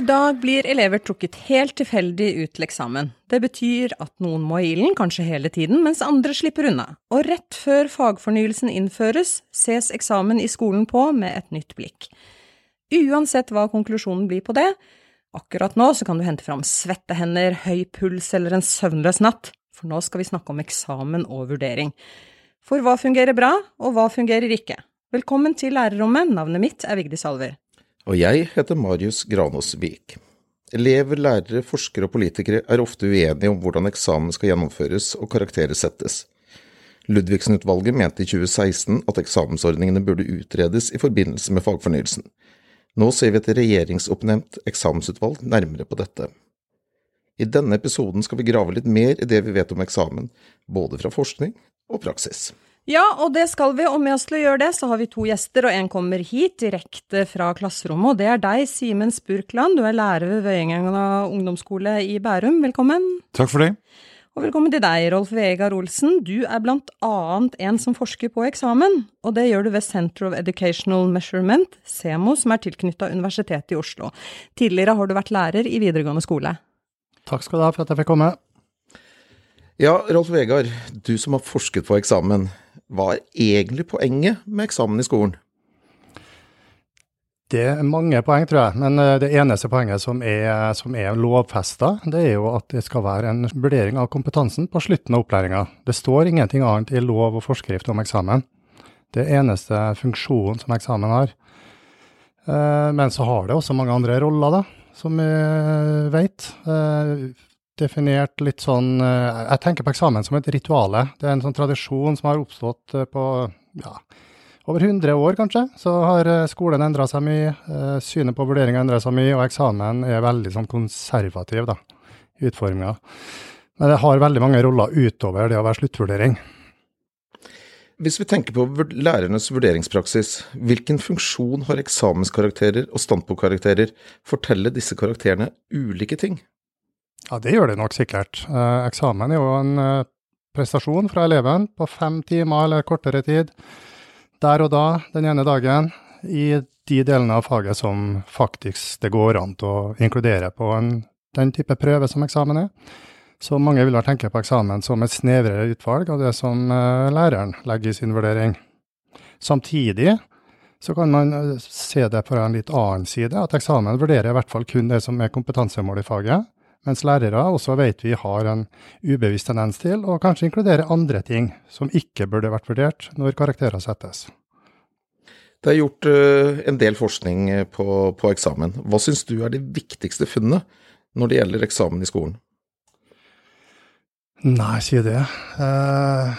I dag blir elever trukket helt tilfeldig ut til eksamen. Det betyr at noen må i ilden, kanskje hele tiden, mens andre slipper unna. Og rett før fagfornyelsen innføres, ses eksamen i skolen på med et nytt blikk. Uansett hva konklusjonen blir på det, akkurat nå så kan du hente fram svette hender, høy puls eller en søvnløs natt, for nå skal vi snakke om eksamen og vurdering. For hva fungerer bra, og hva fungerer ikke? Velkommen til lærerrommet, navnet mitt er Vigdis Alver. Og jeg heter Marius Granås Vik. Elever, lærere, forskere og politikere er ofte uenige om hvordan eksamen skal gjennomføres og karakterer settes. Ludvigsen-utvalget mente i 2016 at eksamensordningene burde utredes i forbindelse med fagfornyelsen. Nå ser vi et regjeringsoppnevnt eksamensutvalg nærmere på dette. I denne episoden skal vi grave litt mer i det vi vet om eksamen, både fra forskning og praksis. Ja, og det skal vi. Og med oss til å gjøre det, så har vi to gjester, og en kommer hit direkte fra klasserommet. Og det er deg, Simen Spurkland. Du er lærer ved Vøyengenga ungdomsskole i Bærum. Velkommen. Takk for det. Og velkommen til deg, Rolf Vegard Olsen. Du er blant annet en som forsker på eksamen. Og det gjør du ved Center of Educational Measurement, SEMO, som er tilknytta Universitetet i Oslo. Tidligere har du vært lærer i videregående skole. Takk skal du ha for at jeg fikk komme. Ja, Rolf Vegard, du som har forsket på eksamen. Hva er egentlig poenget med eksamen i skolen? Det er mange poeng, tror jeg. Men eh, det eneste poenget som er, som er lovfesta, det er jo at det skal være en vurdering av kompetansen på slutten av opplæringa. Det står ingenting annet i lov og forskrift om eksamen. Det er eneste funksjonen som eksamen har. Eh, men så har det også mange andre roller, da, som vi vet. Eh, definert litt sånn Jeg tenker på eksamen som et rituale. Det er en sånn tradisjon som har oppstått på ja, over 100 år, kanskje. Så har skolen endra seg mye, synet på vurdering har endra seg mye, og eksamen er veldig sånn konservativ da, i utforminga. Men det har veldig mange roller utover det å være sluttvurdering. Hvis vi tenker på lærernes vurderingspraksis, hvilken funksjon har eksamenskarakterer og standpunktkarakterer? Forteller disse karakterene ulike ting? Ja, det gjør det nok sikkert. Eh, eksamen er jo en eh, prestasjon fra eleven på fem timer eller kortere tid, der og da, den ene dagen, i de delene av faget som faktisk det går an til å inkludere på en, den type prøve som eksamen er. Så mange vil vel tenke på eksamen som et snevrere utvalg av det som eh, læreren legger i sin vurdering. Samtidig så kan man eh, se det på en litt annen side, at eksamen vurderer i hvert fall kun det som er kompetansemål i faget mens lærere også vet vi har en ubevisst tendens til å kanskje inkludere andre ting som ikke burde vært vurdert når karakterer settes. Det er gjort uh, en del forskning på, på eksamen. Hva syns du er det viktigste funnet når det gjelder eksamen i skolen? Nei, si det. Eh,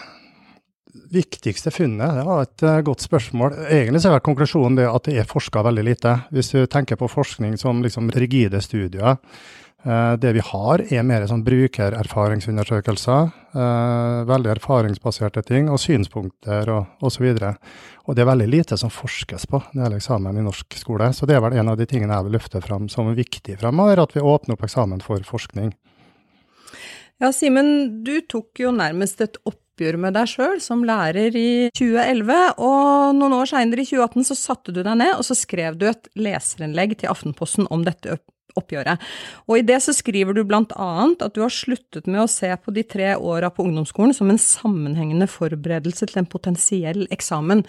viktigste funnet, det var et uh, godt spørsmål. Egentlig så er konklusjonen det at det er forska veldig lite. Hvis du tenker på forskning som liksom rigide studier, Eh, det vi har, er mer sånn brukererfaringsundersøkelser, eh, veldig erfaringsbaserte ting, og synspunkter og osv. Og, og det er veldig lite som forskes på når det gjelder eksamen i norsk skole. Så det er vel en av de tingene jeg vil løfte fram som viktig fremover, at vi åpner opp eksamen for forskning. Ja, Simen, du tok jo nærmest et oppgjør med deg sjøl som lærer i 2011, og noen år seinere, i 2018, så satte du deg ned og så skrev du et leserinnlegg til Aftenposten om dette oppgjøret. Og i det så skriver du blant annet at du har sluttet med å se på de tre åra på ungdomsskolen som en sammenhengende forberedelse til en potensiell eksamen.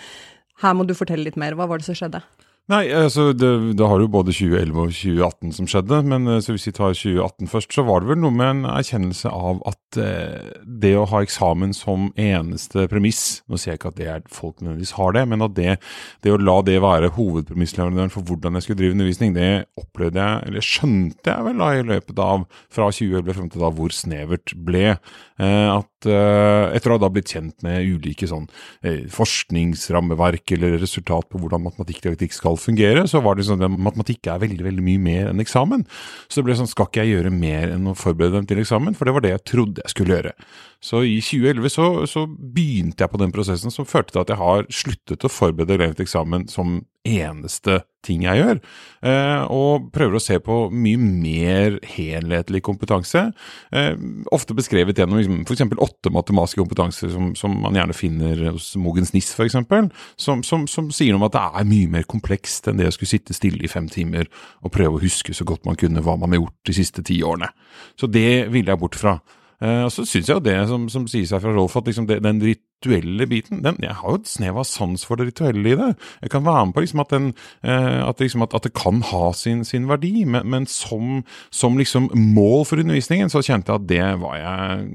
Her må du fortelle litt mer. Hva var det som skjedde? Nei, altså det, det har jo både 2011 og 2018 som skjedde, men så hvis vi tar 2018 først, så var det vel noe med en erkjennelse av at eh, det å ha eksamen som eneste premiss Nå sier jeg ikke at det er folk nødvendigvis har det, men at det, det å la det være hovedpremissleverandøren for hvordan jeg skulle drive undervisning, det opplevde jeg, eller skjønte jeg vel da i løpet av fra 2011 frem til da hvor snevert ble. Eh, at eh, etter å ha da blitt kjent med ulike sånn eh, forskningsrammeverk eller resultat på hvordan matematikk skal fungere, så var det sånn at matematikk er veldig veldig mye mer enn eksamen. Så det ble sånn, skal ikke jeg gjøre mer enn å forberede dem til eksamen? For det var det jeg trodde jeg skulle gjøre. Så i 2011 så, så begynte jeg på den prosessen som førte til at jeg har sluttet å forberede elever til eksamen som eneste ting jeg gjør. Eh, og prøver å se på mye mer helhetlig kompetanse. Eh, ofte beskrevet gjennom liksom, f.eks. åtte matematiske kompetanser som, som, man gjerne finner hos Mogens Niss f.eks. Som, som, som sier noe om at det er mye mer komplekst enn det å skulle sitte stille i fem timer og prøve å huske så godt man kunne hva man har gjort de siste ti årene. Så det ville jeg bort fra. Uh, og så syns jeg jo det som, som sies her fra Rolf, at liksom det, den rituelle biten den, Jeg har jo et snev av sans for det rituelle i det. Jeg kan være med på liksom at, den, uh, at, liksom at, at, det kan ha sin, sin verdi, men, men som, som, liksom mål for undervisningen så kjente jeg at det var jeg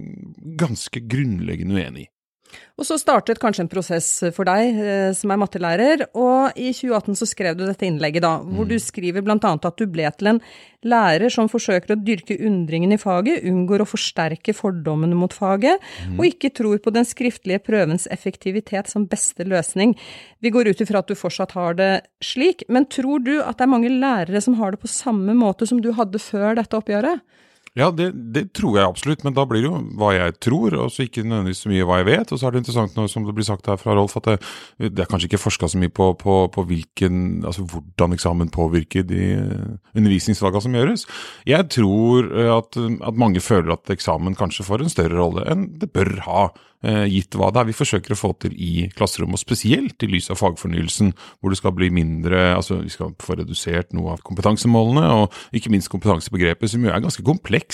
ganske grunnleggende uenig i. Og så startet kanskje en prosess for deg eh, som er mattelærer, og i 2018 så skrev du dette innlegget da, hvor mm. du skriver bl.a. at du ble til en lærer som forsøker å dyrke undringen i faget, unngår å forsterke fordommene mot faget, mm. og ikke tror på den skriftlige prøvens effektivitet som beste løsning. Vi går ut ifra at du fortsatt har det slik, men tror du at det er mange lærere som har det på samme måte som du hadde før dette oppgjøret? Ja, det, det, tror jeg absolutt, men da blir det jo hva jeg tror, og så ikke nødvendigvis så mye hva jeg vet. Og så er det interessant nå, som det blir sagt her fra Rolf, at det, det er kanskje ikke forska så mye på, på, på hvilken, altså hvordan eksamen påvirker de undervisningsfagene som gjøres. Jeg tror at, at mange føler at eksamen kanskje får en større rolle enn det bør ha. Eh, gitt hva det er vi forsøker å få til i klasserommet, og spesielt i lys av fagfornyelsen, hvor det skal bli mindre altså Vi skal få redusert noe av kompetansemålene, og ikke minst kompetansebegrepet, som jo er ganske komplekst.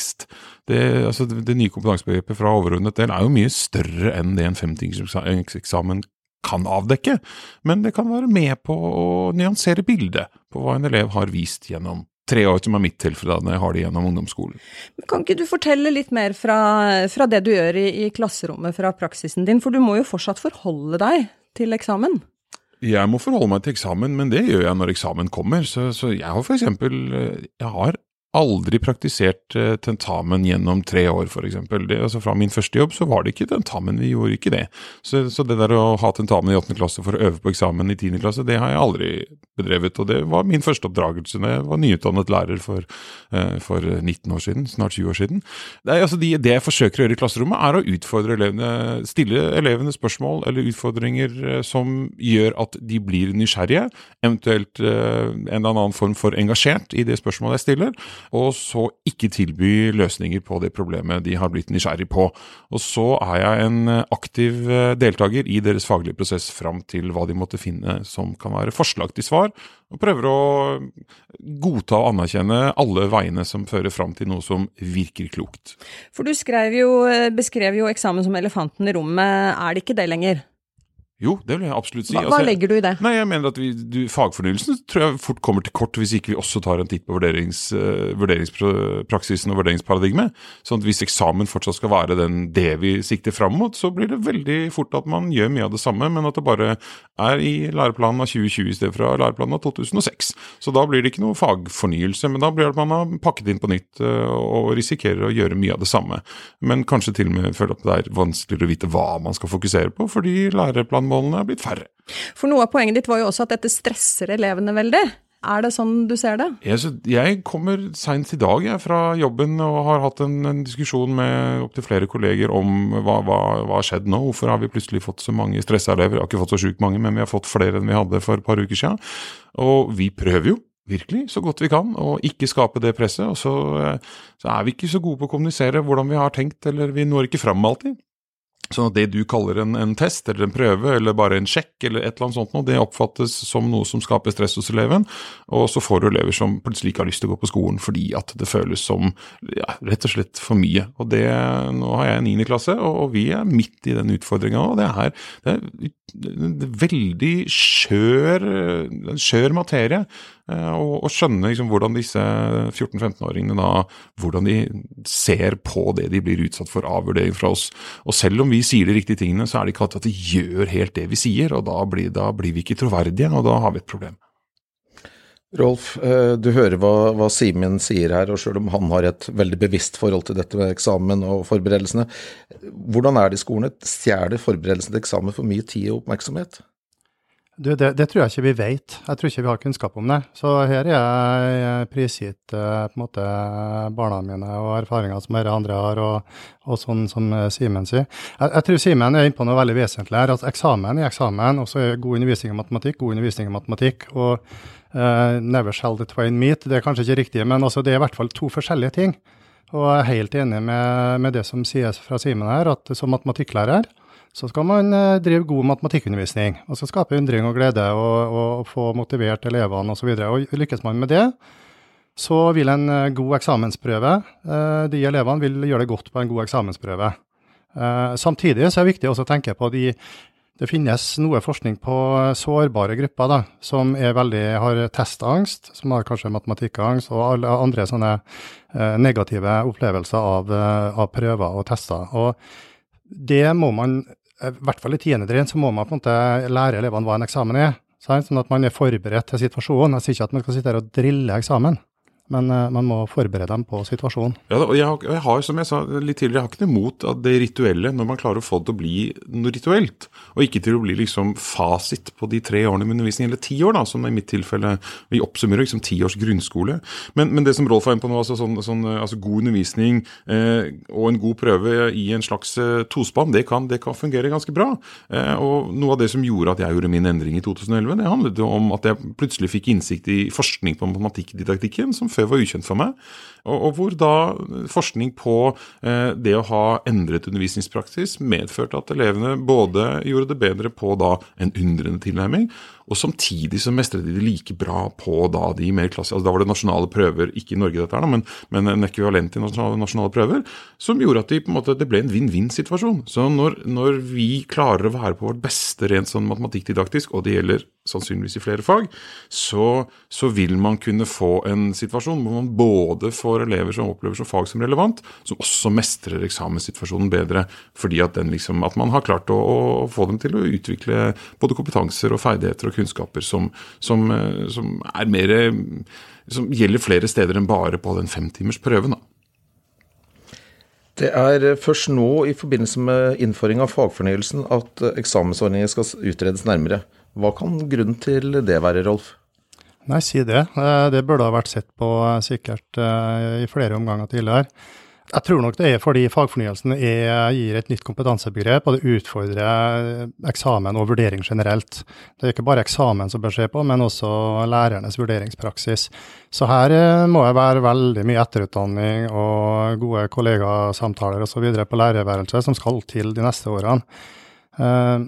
Det, altså det, det nye kompetansebegrepet fra overordnet del er jo mye større enn det en femtingseksamen kan avdekke, men det kan være med på å nyansere bildet på hva en elev har vist gjennom tre år, som er mitt tilfelle når jeg har det gjennom ungdomsskolen. Kan ikke du fortelle litt mer fra, fra det du gjør i, i, klasserommet, fra praksisen din, for du må jo fortsatt forholde deg til eksamen? Jeg må forholde meg til eksamen, men det gjør jeg når eksamen kommer. Så, så jeg har for eksempel Jeg har aldri praktisert eh, tentamen gjennom tre år, f.eks. Altså fra min første jobb så var det ikke tentamen, vi gjorde ikke det. Så, så det der å ha tentamen i åttende klasse for å øve på eksamen i tiende klasse, det har jeg aldri bedrevet. Og det var min første oppdragelse da jeg var nyutdannet lærer for, uh, for 19 år siden, snart 20 år siden. Det, altså de, det, jeg forsøker å gjøre i klasserommet, er å utfordre elevene, stille elevene spørsmål eller utfordringer uh, som gjør at de blir nysgjerrige, eventuelt en eller annen form for engasjert i det spørsmålet jeg stiller og så ikke tilby løsninger på det problemet de har blitt nysgjerrig på. Og så er jeg en aktiv eh, deltaker i deres faglige prosess fram til hva de måtte finne som kan være forslag til svar, og prøver å godta og anerkjenne alle veiene som fører fram til noe som virker klokt. For du jo, eh, beskrev jo eksamen som elefanten i rommet, er det ikke det lenger? Jo, det vil jeg absolutt si. Hva, hva altså, legger du i det? Nei, jeg mener at vi, du, Fagfornyelsen tror jeg fort kommer til kort hvis ikke vi også tar en titt på vurderings, uh, vurderingspraksisen og vurderingsparadigmet. Sånn at hvis eksamen fortsatt skal være den, det vi sikter fram mot, så blir det veldig fort at man gjør mye av det samme, men at det bare er i læreplanen av 2020 i stedet for læreplanen av 2006. Så da blir det ikke noe fagfornyelse, men da blir det at man har pakket inn på nytt uh, og risikerer å gjøre mye av det samme. Men kanskje til og med føler at det er vanskeligere å vite hva man skal fokusere på, fordi læreplanen målene er blitt færre. For noe av poenget ditt var jo også at dette stresser elevene veldig. Er det sånn du ser det? Jeg, jeg kommer seint i dag jeg, fra jobben og har hatt en, en diskusjon med opptil flere kolleger om hva, hva, hva har skjedd nå. Hvorfor har vi plutselig fått så mange stressa elever? Jeg har ikke fått så sjukt mange, men vi har fått flere enn vi hadde for et par uker siden. Og vi prøver jo virkelig så godt vi kan å ikke skape det presset. Og så, eh, så er vi ikke så gode på å kommunisere hvordan vi har tenkt, eller vi når ikke fram alltid. Sånn at det du kaller en, en, test eller en prøve eller bare en sjekk eller et eller annet sånt, det oppfattes som noe som skaper stress hos eleven. Og så får du elever som plutselig ikke har lyst til å gå på skolen fordi at det føles som ja, rett og slett for mye. Og det, Nå har jeg niende klasse, og, vi er midt i den utfordringa. Og det er, det er veldig skjør, skjør materie. Eh, og, skjønne liksom hvordan disse 14-15-åringene da hvordan de ser på det de blir utsatt for av vurdering fra oss. Og selv om vi sier de riktige tingene, så er det ikke alltid at de gjør helt det vi sier. Og da blir, da blir vi ikke troverdige, og da har vi et problem. Rolf, eh, du hører hva, hva Simen sier her, og selv om han har et veldig bevisst forhold til dette med eksamen og forberedelsene, hvordan er det i skolen? Stjeler forberedelsene til eksamen for mye tid og oppmerksomhet? Du, det, det, tror jeg ikke vi vet. Jeg tror ikke vi har kunnskap om det. Så her er jeg prisgitt eh, på en måte barna mine og erfaringer som dere andre har, og, og sånn som Simen sier. Jeg, jeg, tror Simen er inne på noe veldig vesentlig her. at Eksamen er eksamen, og så er god undervisning i matematikk god undervisning i matematikk. og uh, never shall the twain meet. Det er kanskje ikke riktig, men altså, det er i hvert fall to forskjellige ting. Og jeg er helt enig med, med det som sies fra Simen her, at som matematikklærer så skal man eh, drive god matematikkundervisning. og så Skape undring og glede og, og få motivert elevene osv. Lykkes man med det, så vil en eh, god eksamensprøve eh, De elevene vil gjøre det godt på en god eksamensprøve. Samtidig så er det viktig å tenke på de det finnes noe forskning på sårbare grupper da, som veldig, har testangst, som har kanskje matematikkangst og alle andre sånne negative opplevelser av, av, prøver og tester. Og det må man i hvert fall i tiende så må man på en måte lære elevene hva en eksamen er. Sånn at man er forberedt til situasjonen. Jeg sier ikke at man skal sitte her og drille eksamen men uh, man må forberede dem på situasjonen. Ja, og jeg, har, jeg har, som jeg sa litt tidligere, jeg har ikke noe imot at det rituelle, når man klarer å få det til å bli noe rituelt, og ikke til å bli liksom fasit på de tre årene med undervisning, eller ti år, da, som i mitt tilfelle vi oppsummerer liksom ti års grunnskole. Men, men, det som Rolf var inne på nå, altså, sånn, sånn, altså god undervisning eh, og en god prøve i en slags eh, tospann, det kan, det kan, fungere ganske bra. Eh, og noe av det som gjorde at jeg gjorde min endring i 2011, det handlet om at jeg plutselig fikk innsikt i forskning på matematikkdidaktikken, som før før var ukjent for meg. Og, og hvor da forskning på eh, det å ha endret undervisningspraksis medførte at elevene både gjorde det bedre på da en undrende tilnærming, og samtidig så mestret de det like bra på da de mer klasse, altså Da var det nasjonale prøver, ikke i Norge dette her, men, men en ekvivalent til nasjonale, prøver, som gjorde at de, måte, det ble en vinn-vinn-situasjon. Så når, når, vi klarer å være på vårt beste rent sånn matematikkdidaktisk, og det gjelder sannsynligvis i flere fag, så, så vil man kunne få en situasjon hvor man både får elever som opplever som fag som relevant, som også mestrer eksamenssituasjonen bedre, fordi at, liksom, at man har klart å, å få dem til å utvikle både kompetanser og ferdigheter og kunnskaper som, som, eh, som er mer som gjelder flere steder enn bare på den femtimersprøven. Det er først nå i forbindelse med innføring av fagfornyelsen at eksamensordningen skal utredes nærmere. Hva kan grunnen til det være, Rolf? Nei, si det. Eh, det burde ha vært sett på eh, sikkert i flere omganger tidligere. Jeg tror nok det er fordi fagfornyelsen er, gir et nytt kompetansebegrep, og det utfordrer eksamen og vurdering generelt. Det er ikke bare eksamen som bør skje på, men også lærernes vurderingspraksis. Så her eh, må det være veldig mye etterutdanning og gode kollegasamtaler osv. på lærerværelset som skal til de neste årene. Eh,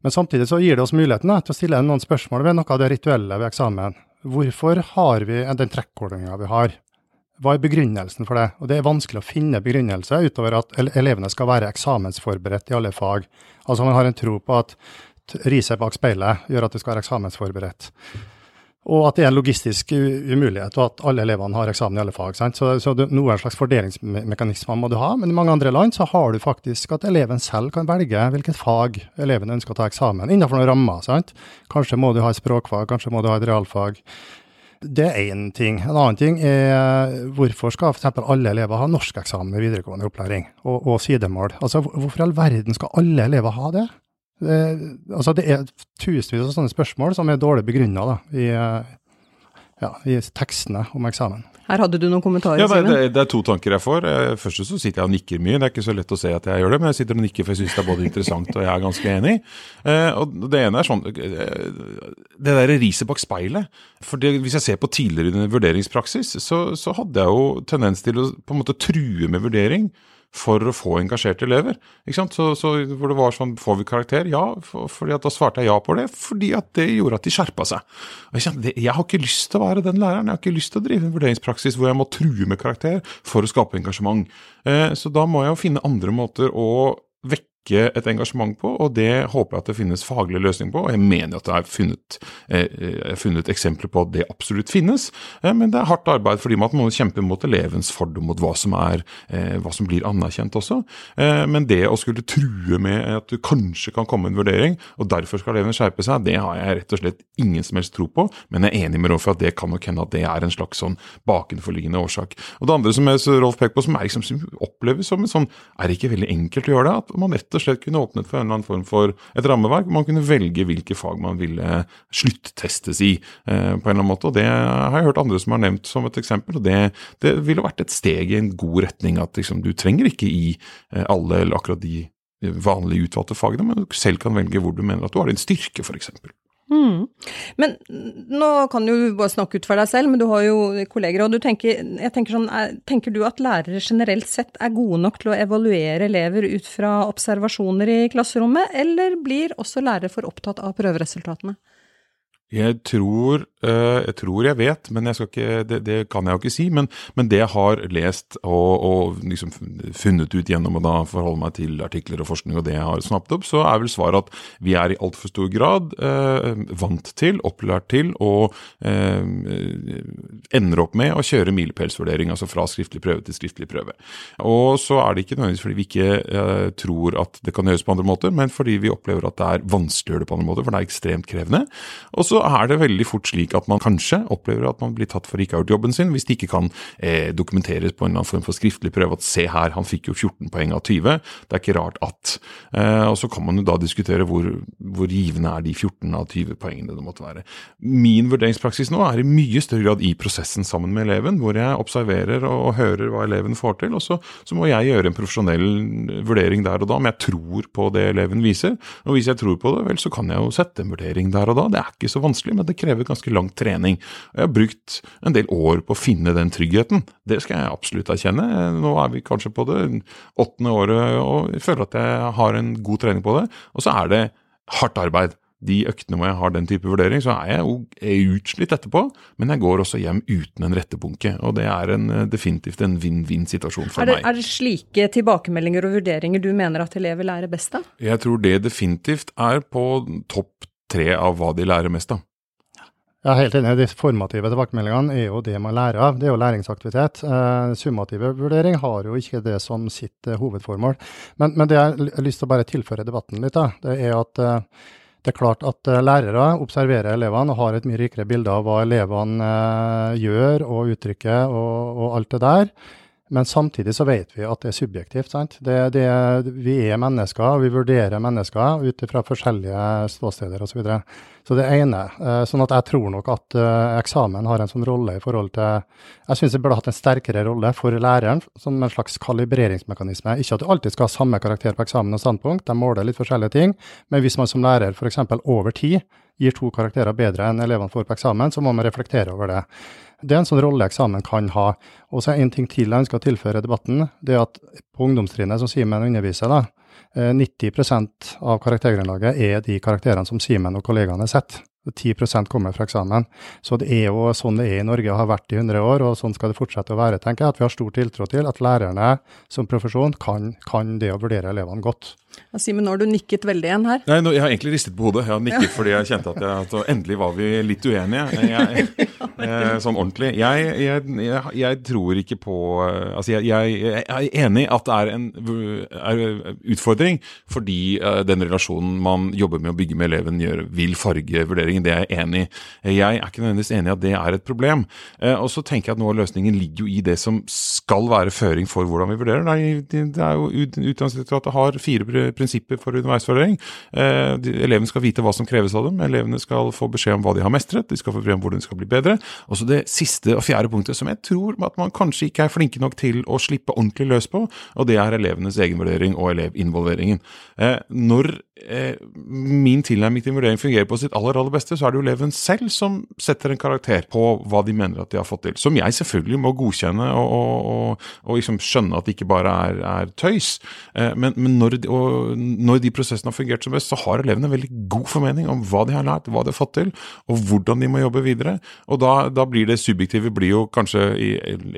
men samtidig så gir det oss muligheten til å stille noen spørsmål ved noe av det rituelle ved eksamen. Hvorfor har vi den trekkordninga vi har? Hva er begrunnelsen for det? Og Det er vanskelig å finne begrunnelse utover at elevene skal være eksamensforberedt i alle fag. Altså man har en tro på at riset bak speilet gjør at du skal være eksamensforberedt. Og at det er en logistisk umulighet, og at alle elevene har eksamen i alle fag. Sant? Så, så det, noen slags fordelingsmekanismer må du ha, men i mange andre land så har du faktisk at eleven selv kan velge hvilket fag eleven ønsker å ta eksamen, innenfor noen rammer. Sant? Kanskje må du ha et språkfag, kanskje må du ha et realfag. Det er én ting. En annen ting er hvorfor skal f.eks. alle elever ha norskeksamen i videregående opplæring, og, og sidemål? Altså, Hvorfor i all verden skal alle elever ha det? Det, altså, det er tusenvis av sånne spørsmål som er dårlig begrunna i, ja, i tekstene om eksamen. Her hadde du noen kommentarer, ja, Simen? Det, det, er to tanker jeg får. Eh, først så sitter jeg og nikker mye. Det er ikke så lett å se at jeg gjør det, men jeg sitter og nikker for jeg syns det er både interessant og jeg er ganske enig. Eh, og Det ene er sånn eh, Det derre riset bak speilet. For det, Hvis jeg ser på tidligere vurderingspraksis, så, så hadde jeg jo tendens til å på en måte true med vurdering for å få engasjerte elever. Ikke sant? Så, så hvor det var sånn Får vi karakter? Ja, for, fordi at da svarte jeg ja på det. Fordi at det gjorde at de skjerpa seg. Jeg, det, jeg har ikke lyst til å være den læreren. Jeg har ikke lyst til å drive en vurderingspraksis hvor jeg må true med karakter for å skape engasjement. Eh, så da må jeg jo finne andre måter å et engasjement på, og det håper jeg at det finnes faglig løsning på. og Jeg mener at det er funnet, eh, funnet eksempler på at det absolutt finnes, eh, men det er hardt arbeid fordi man må kjempe mot elevens fordom mot hva som, er, eh, hva som blir anerkjent også. Eh, men det å skulle true med at du kanskje kan komme en vurdering, og derfor skal elevene skjerpe seg, det har jeg rett og slett ingen som helst tro på, men jeg er enig med Rolf at det kan nok hende at det er en slags sånn bakenforliggende årsak. Og Det andre som jeg, Rolf peker på, som, er, liksom, som oppleves som en sånn Er det ikke veldig enkelt å gjøre det? At man rett rett og slett kunne åpnet for en eller annen form for et rammeverk. Man kunne velge hvilke fag man ville sluttestes i, på en eller annen måte. og Det har jeg hørt andre som har nevnt som et eksempel. og Det, det ville vært et steg i en god retning. At liksom, du trenger ikke i alle eller akkurat de vanlige utvalgte fagene, men du selv kan velge hvor du mener at du har din styrke, f.eks. Mm. Men nå kan du bare snakke ut for deg selv, men du har jo kolleger. og du tenker, tenker, sånn, tenker du at lærere generelt sett er gode nok til å evaluere elever ut fra observasjoner i klasserommet, eller blir også lærere for opptatt av prøveresultatene? Jeg tror, uh, jeg tror jeg vet, men jeg ikke, det, det, kan jeg jo ikke si. Men, men det jeg har lest og, og liksom funnet ut gjennom å forholde meg til artikler og forskning og det jeg har snappet opp, så er vel svaret at vi er i altfor stor grad uh, vant til, opplært til, og uh, ender opp med å kjøre milepælsvurdering, altså fra skriftlig prøve til skriftlig prøve. Og så er det ikke nødvendigvis fordi vi ikke tror at det kan gjøres på andre måter, men fordi vi opplever at det er vanskelig å gjøre det på andre måter, for det er ekstremt krevende. Og så er det veldig fort slik at man kanskje opplever at man blir tatt for ikke å ha gjort jobben sin, hvis det ikke kan eh, dokumenteres på en eller annen form for skriftlig prøve at se her, han fikk jo 14 poeng av 20. Det er ikke rart at. Eh, og så kan man jo da diskutere hvor, hvor givende er de 14 av 20 poengene det måtte være. Min vurderingspraksis nå er i mye større grad i prosessen sammen med eleven, hvor jeg observerer og, og hører hva eleven får til, og så, så, må jeg gjøre en profesjonell vurdering der og da om jeg tror på det eleven viser. Og hvis jeg tror på det, vel, så kan jeg jo sette en vurdering der og da. Det er ikke så vanskelig vanskelig, men det krever ganske lang trening. Jeg har brukt en del år på å finne den tryggheten. Det skal jeg absolutt erkjenne. Nå er vi kanskje på det åttende året og jeg føler at jeg har en god trening på det. Og så er det hardt arbeid de øktene hvor jeg har den type vurdering, så er jeg jo utslitt etterpå, men jeg går også hjem uten en rettebunke. Og det er en, definitivt en vinn-vinn-situasjon for er det, meg. Er det slike tilbakemeldinger og vurderinger du mener at elever lærer best av? Jeg tror det definitivt er på topp tre av hva de lærer mest av. Er helt enig. De formative tilbakemeldingene er jo det man lærer av. Det er jo læringsaktivitet. Eh, summative vurdering har jo ikke det som sitt eh, hovedformål. Men, men, det jeg har lyst til å bare tilføre debatten litt, da, det er at eh, det er klart at eh, lærere observerer elevene og har et mye rikere bilde av hva elevene eh, gjør og uttrykker og, og alt det der. Men samtidig så vet vi at det er subjektivt. sant? Det, det, vi er mennesker, og vi vurderer mennesker ut fra forskjellige ståsteder osv. Så, videre. så det ene. Eh, sånn at jeg tror nok at uh, eksamen har en sånn rolle i forhold til Jeg syns det burde hatt en sterkere rolle for læreren som en slags kalibreringsmekanisme. Ikke at du alltid skal ha samme karakter på eksamen og standpunkt, de måler litt forskjellige ting. Men hvis man som lærer f.eks. over tid gir to karakterer bedre enn elevene får på eksamen, så må man reflektere over det. Det er en sånn rolle eksamen kan ha. Og så er en ting til jeg ønsker å tilføre debatten. Det er at på ungdomstrinnet som Simen underviser, da, 90 eh, av karaktergrunnlaget er de karakterene som Simen og kollegaene setter. 10% kommer fra eksamen. Så det er jo sånn det er i Norge og har vært i 100 år, og sånn skal det fortsette å være. tenker jeg, At vi har stor tiltro til at lærerne som profesjon kan, kan det å vurdere elevene godt. Simen, nå har du nikket veldig igjen her. Nei, nå, Jeg har egentlig ristet på hodet. Jeg har nikket fordi jeg kjente at, jeg, at endelig var vi litt uenige. Jeg, eh, sånn ordentlig. Jeg, jeg, jeg, tror ikke på eh, Altså, jeg, er enig at det er en er utfordring fordi uh, den relasjonen man jobber med å bygge med eleven, gjør, vil farge vurderingen. Det er jeg enig i. Jeg er ikke nødvendigvis enig i at det er et problem. Eh, og så tenker jeg at noe av løsningen ligger jo i det som skal være føring for hvordan vi vurderer. Er, det er jo Utdanningsdirektoratet har fire prinsipper for underveisvurdering. Eh, elevene skal vite hva som kreves av dem, elevene skal få beskjed om hva de har mestret, de skal få beskjed om hvordan de skal bli bedre. Og så det siste og fjerde punktet som jeg tror at man kanskje ikke er flinke nok til å slippe ordentlig løs på, og det er elevenes egenvurdering og elevinvolveringen. Eh, når eh, min tilnærming til vurdering fungerer på sitt aller aller beste, så er det jo eleven selv som setter en karakter på hva de mener at de har fått til. Som jeg selvfølgelig må godkjenne og, og, og, og liksom skjønne at det ikke bare er, er tøys. Eh, men, men når, når, de prosessene har fungert som best, så har elevene en veldig god formening om hva de har lært, hva de har fått til, og hvordan de må jobbe videre. Og da, da blir det subjektive blir jo kanskje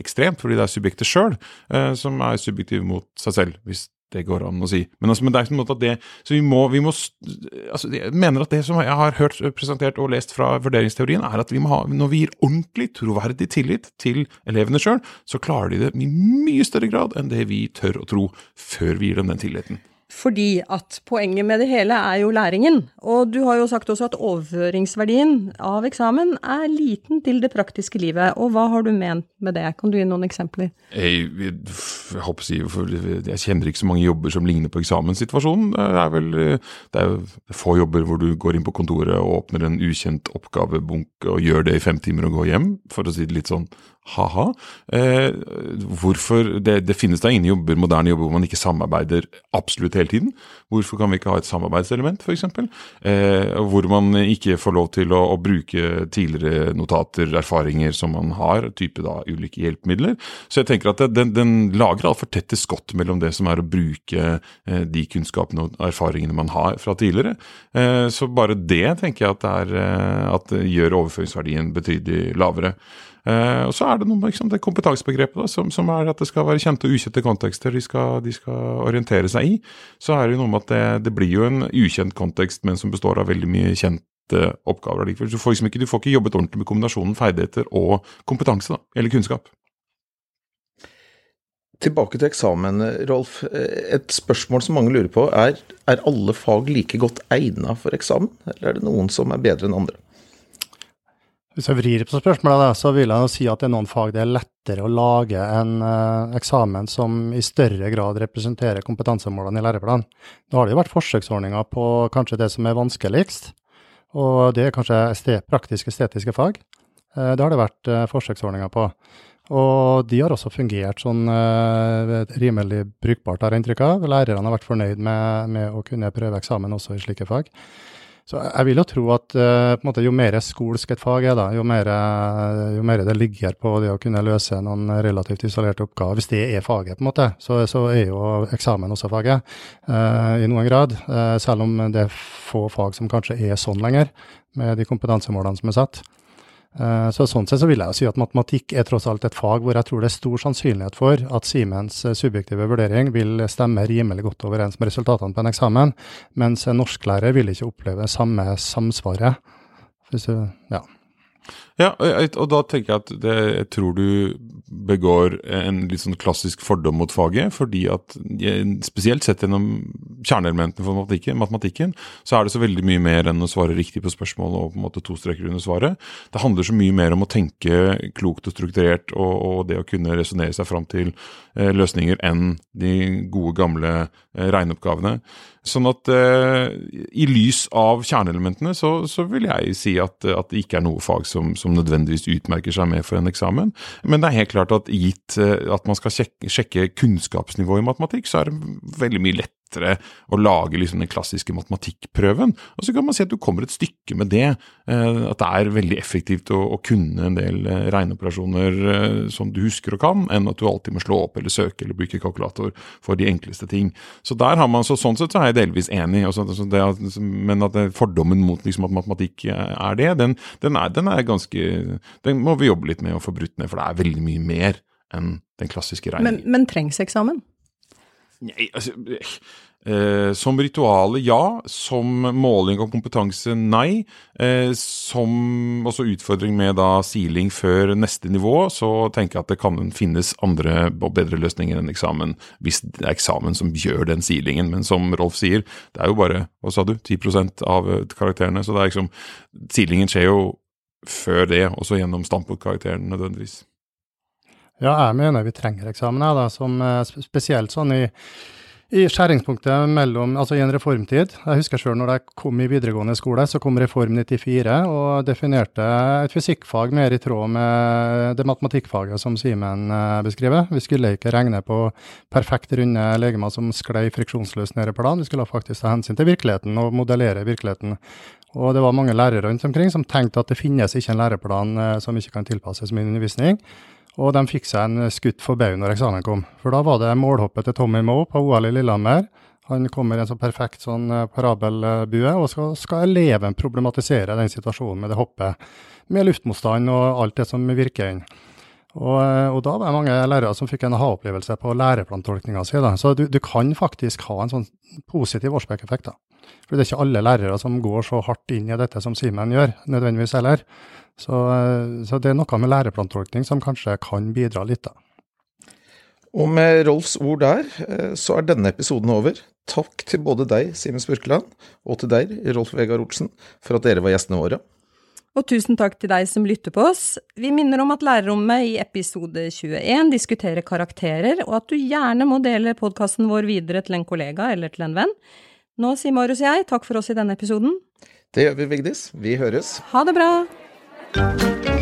ekstremt, fordi det er subjektet sjøl eh, som er subjektiv mot seg selv. hvis det går an å si. Men, altså, men det er ikke noe at det Så vi må, vi må altså, Jeg mener at det som jeg har hørt presentert og lest fra vurderingsteorien, er at vi må ha, når vi gir ordentlig troverdig tillit til elevene sjøl, så klarer de det i mye større grad enn det vi tør å tro før vi gir dem den tilliten. Fordi at poenget med det hele er jo læringen. Og du har jo sagt også at overføringsverdien av eksamen er liten til det praktiske livet. Og hva har du ment med det? Kan du gi noen eksempler? Jeg, jeg, jeg, kjenner ikke så mange jobber som ligner på eksamenssituasjonen. Det er vel det er få jobber hvor du går inn på kontoret og åpner en ukjent oppgavebunk og gjør det i fem timer og går hjem, for å si det litt sånn ha-ha. Eh, hvorfor det, det, finnes da ingen jobber, moderne jobber hvor man ikke samarbeider absolutt hele tiden. Hvorfor kan vi ikke ha et samarbeidselement, f.eks.? Eh, hvor man ikke får lov til å, å, bruke tidligere notater, erfaringer som man har, type da ulike hjelpemidler. Så jeg tenker at det, den, den lager altfor tette skott mellom det som er å bruke eh, de kunnskapene og erfaringene man har fra tidligere. Eh, så bare det tenker jeg at er, eh, at gjør overføringsverdien betydelig lavere. Eh, og så er det noe liksom, det kompetansebegrepet, da, som, som, er at det skal være kjente og ukjente kontekster de skal, de skal orientere seg i. Så er det jo noe med at det, det, blir jo en ukjent kontekst, men som består av veldig mye kjente oppgaver allikevel. Du får liksom ikke, du får ikke jobbet ordentlig med kombinasjonen ferdigheter og kompetanse, da, eller kunnskap. Tilbake til eksamen, Rolf. Et spørsmål som mange lurer på, er er alle fag like godt egnet for eksamen, eller er det noen som er bedre enn andre? Hvis jeg vrir på spørsmålet, så vil jeg si at det er noen fag det er lettere å lage en uh, eksamen som i større grad representerer kompetansemålene i læreplanen. Nå har det jo vært forsøksordninger på kanskje det som er vanskeligst, og det er kanskje praktiske, praktisk-estetiske fag. Uh, det har det vært uh, forsøksordninger på. Og de har også fungert sånn rimelig brukbart, har jeg inntrykk av. Lærerne har vært fornøyd med, med å kunne prøve eksamen også i slike fag. Så jeg vil jo tro at uh, måte, jo mer skolsk et fag er, da, jo mer, jo mer, det ligger på det å kunne løse noen relativt isolerte oppgaver, hvis det er faget, på en måte, så, så er jo eksamen også faget uh, i noen grad. Uh, selv om det er få fag som kanskje er sånn lenger, med de kompetansemålene som er satt. Eh, så Sånn sett så vil jeg jo si at matematikk er tross alt et fag hvor jeg tror det er stor sannsynlighet for at Siemens eh, subjektive vurdering vil stemme rimelig godt overens med resultatene på en eksamen, mens en norsklærer vil ikke oppleve samme samsvaret. Hvis du, ja. Ja, og da tenker jeg at det, tror du begår en litt sånn klassisk fordom mot faget. fordi at spesielt sett gjennom kjerneelementene for matematikken, matematikken, så er det så veldig mye mer enn å svare riktig på spørsmål og på en måte to streker under svaret. Det handler så mye mer om å tenke klokt og strukturert og, og det å kunne resonnere seg fram til eh, løsninger enn de gode, gamle eh, regneoppgavene. Sånn at eh, i lys av kjerneelementene så, så, vil jeg si at, at, det ikke er noe fag som, som, nødvendigvis utmerker seg med for en eksamen. Men det er helt klart at gitt eh, at man skal sjekke, sjekke kunnskapsnivået i matematikk, så er det veldig mye lett lettere å lage liksom den klassiske matematikkprøven. Og så kan man si at du kommer et stykke med det. Eh, at det er veldig effektivt å, å kunne en del eh, regneoperasjoner eh, som du husker og kan, enn at du alltid må slå opp eller søke eller bruke kalkulator for de enkleste ting. Så der har man, så sånn sett så er jeg delvis enig. Det, men at fordommen mot liksom, at matematikk er det, den, den, er, den er ganske Den må vi jobbe litt med å få brutt ned, for det er veldig mye mer enn den klassiske regningen. Men, men trengs eksamen? Nei, altså eh, Som rituale, ja. Som måling av kompetanse, nei. Eh, som også utfordring med da siling før neste nivå, så tenker jeg at det kan finnes andre og bedre løsninger enn eksamen, hvis det er eksamen som gjør den silingen. Men som Rolf sier, det er jo bare hva sa du, 10% av eh, karakterene. Så det er liksom Silingen skjer jo før det, også gjennom standpunktkarakteren nødvendigvis. Ja, jeg mener vi trenger eksamen, da, som eh, spesielt sånn i, i skjæringspunktet mellom, altså i en reformtid. Jeg husker sjøl når jeg kom i videregående skole, så kom Reform 94 og definerte et fysikkfag mer i tråd med det matematikkfaget som Simen eh, beskriver. Vi skulle ikke regne på perfekt runde legemer som sklei friksjonsløst ned i plan, vi skulle faktisk ta hensyn til virkeligheten og modellere virkeligheten. Og det var mange lærere rundt omkring som tenkte at det finnes ikke en læreplan eh, som ikke kan tilpasses min undervisning. Og de fikk seg en skutt for baugen når eksamen kom. For da var det målhoppet til Tommy Moe på OL i Lillehammer. Han kommer i en sånn perfekt sånn eh, parabelbue, og skal, skal eleven problematisere den situasjonen med det hoppet. Med luftmotstand og alt det som virker inn. Og, eh, og, da var det mange lærere som fikk en aha-opplevelse på læreplantolkninga si. Så du, du, kan faktisk ha en sånn positiv årsbekkeffekt. For det er ikke alle lærere som går så hardt inn i dette som Simen gjør, nødvendigvis heller. Så, eh, så, det er noe med læreplantolkning som kanskje kan bidra litt, da. Og med Rolfs ord der, eh, så er denne episoden over. Takk til både deg, Simen Spurkeland, og til deg, Rolf Vegard Olsen, for at dere var gjestene våre. Og tusen takk til deg som lytter på oss. Vi minner om at Lærerrommet i episode 21 diskuterer karakterer, og at du gjerne må dele podkasten vår videre til en kollega eller til en venn. Nå sier Marius og jeg takk for oss i denne episoden. Det gjør vi, Vigdis. Vi høres. Ha det bra! Música